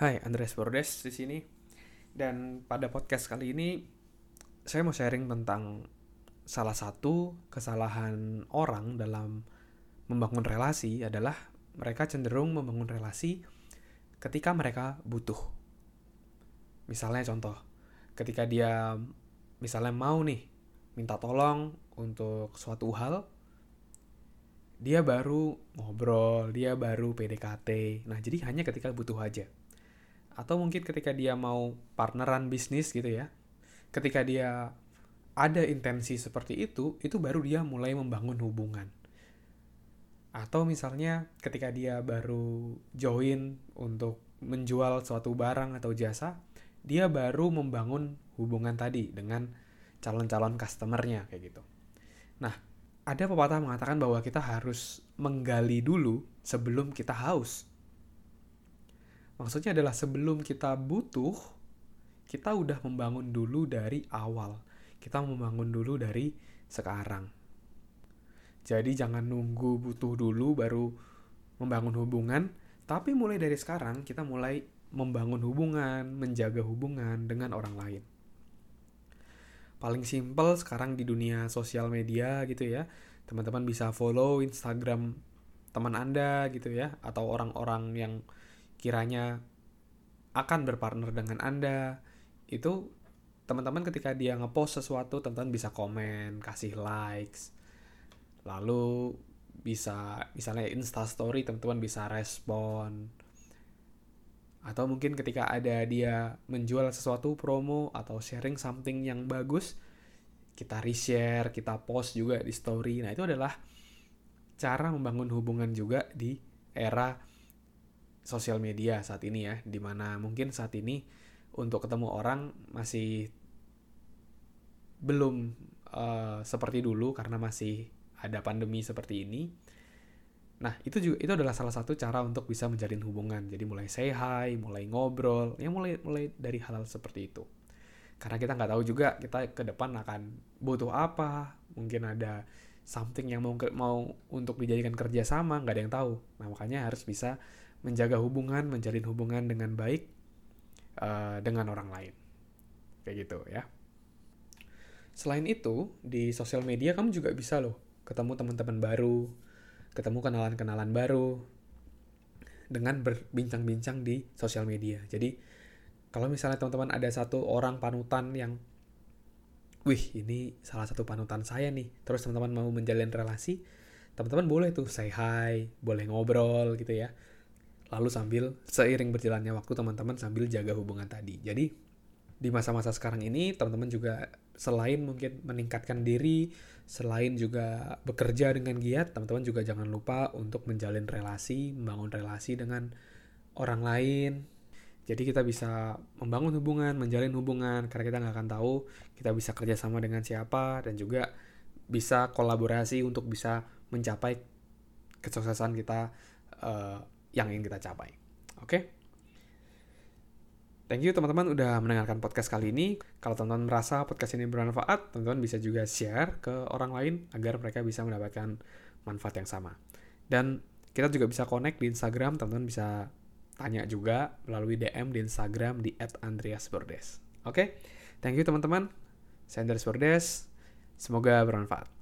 Hai, Andres Bordes di sini. Dan pada podcast kali ini saya mau sharing tentang salah satu kesalahan orang dalam membangun relasi adalah mereka cenderung membangun relasi ketika mereka butuh. Misalnya contoh, ketika dia misalnya mau nih minta tolong untuk suatu hal, dia baru ngobrol, dia baru PDKT. Nah, jadi hanya ketika butuh aja atau mungkin ketika dia mau partneran bisnis gitu ya ketika dia ada intensi seperti itu itu baru dia mulai membangun hubungan. Atau misalnya ketika dia baru join untuk menjual suatu barang atau jasa dia baru membangun hubungan tadi dengan calon-calon customernya kayak gitu. Nah ada pepatah mengatakan bahwa kita harus menggali dulu sebelum kita haus Maksudnya adalah sebelum kita butuh, kita udah membangun dulu dari awal. Kita membangun dulu dari sekarang. Jadi jangan nunggu butuh dulu baru membangun hubungan, tapi mulai dari sekarang kita mulai membangun hubungan, menjaga hubungan dengan orang lain. Paling simpel sekarang di dunia sosial media gitu ya. Teman-teman bisa follow Instagram teman Anda gitu ya atau orang-orang yang kiranya akan berpartner dengan Anda, itu teman-teman ketika dia ngepost sesuatu, teman-teman bisa komen, kasih likes. Lalu bisa misalnya Insta story teman-teman bisa respon. Atau mungkin ketika ada dia menjual sesuatu promo atau sharing something yang bagus, kita reshare, kita post juga di story. Nah, itu adalah cara membangun hubungan juga di era sosial media saat ini ya, di mana mungkin saat ini untuk ketemu orang masih belum uh, seperti dulu karena masih ada pandemi seperti ini. Nah, itu juga itu adalah salah satu cara untuk bisa menjalin hubungan. Jadi mulai say hi, mulai ngobrol, ya mulai mulai dari hal-hal seperti itu. Karena kita nggak tahu juga kita ke depan akan butuh apa, mungkin ada something yang mau mau untuk dijadikan kerjasama, nggak ada yang tahu. Nah, makanya harus bisa menjaga hubungan, menjalin hubungan dengan baik uh, dengan orang lain. Kayak gitu ya. Selain itu, di sosial media kamu juga bisa loh ketemu teman-teman baru, ketemu kenalan-kenalan baru dengan berbincang-bincang di sosial media. Jadi, kalau misalnya teman-teman ada satu orang panutan yang wih, ini salah satu panutan saya nih. Terus teman-teman mau menjalin relasi, teman-teman boleh tuh say hi, boleh ngobrol gitu ya lalu sambil seiring berjalannya waktu teman-teman sambil jaga hubungan tadi. Jadi di masa-masa sekarang ini teman-teman juga selain mungkin meningkatkan diri, selain juga bekerja dengan giat, teman-teman juga jangan lupa untuk menjalin relasi, membangun relasi dengan orang lain. Jadi kita bisa membangun hubungan, menjalin hubungan, karena kita nggak akan tahu kita bisa kerjasama dengan siapa dan juga bisa kolaborasi untuk bisa mencapai kesuksesan kita uh, yang ingin kita capai. Oke? Okay? Thank you teman-teman udah mendengarkan podcast kali ini. Kalau teman-teman merasa podcast ini bermanfaat, teman-teman bisa juga share ke orang lain agar mereka bisa mendapatkan manfaat yang sama. Dan kita juga bisa connect di Instagram, teman-teman bisa tanya juga melalui DM di Instagram di @andreasbordes. Oke? Okay? Thank you teman-teman. Saya Andreas Bordes. Semoga bermanfaat.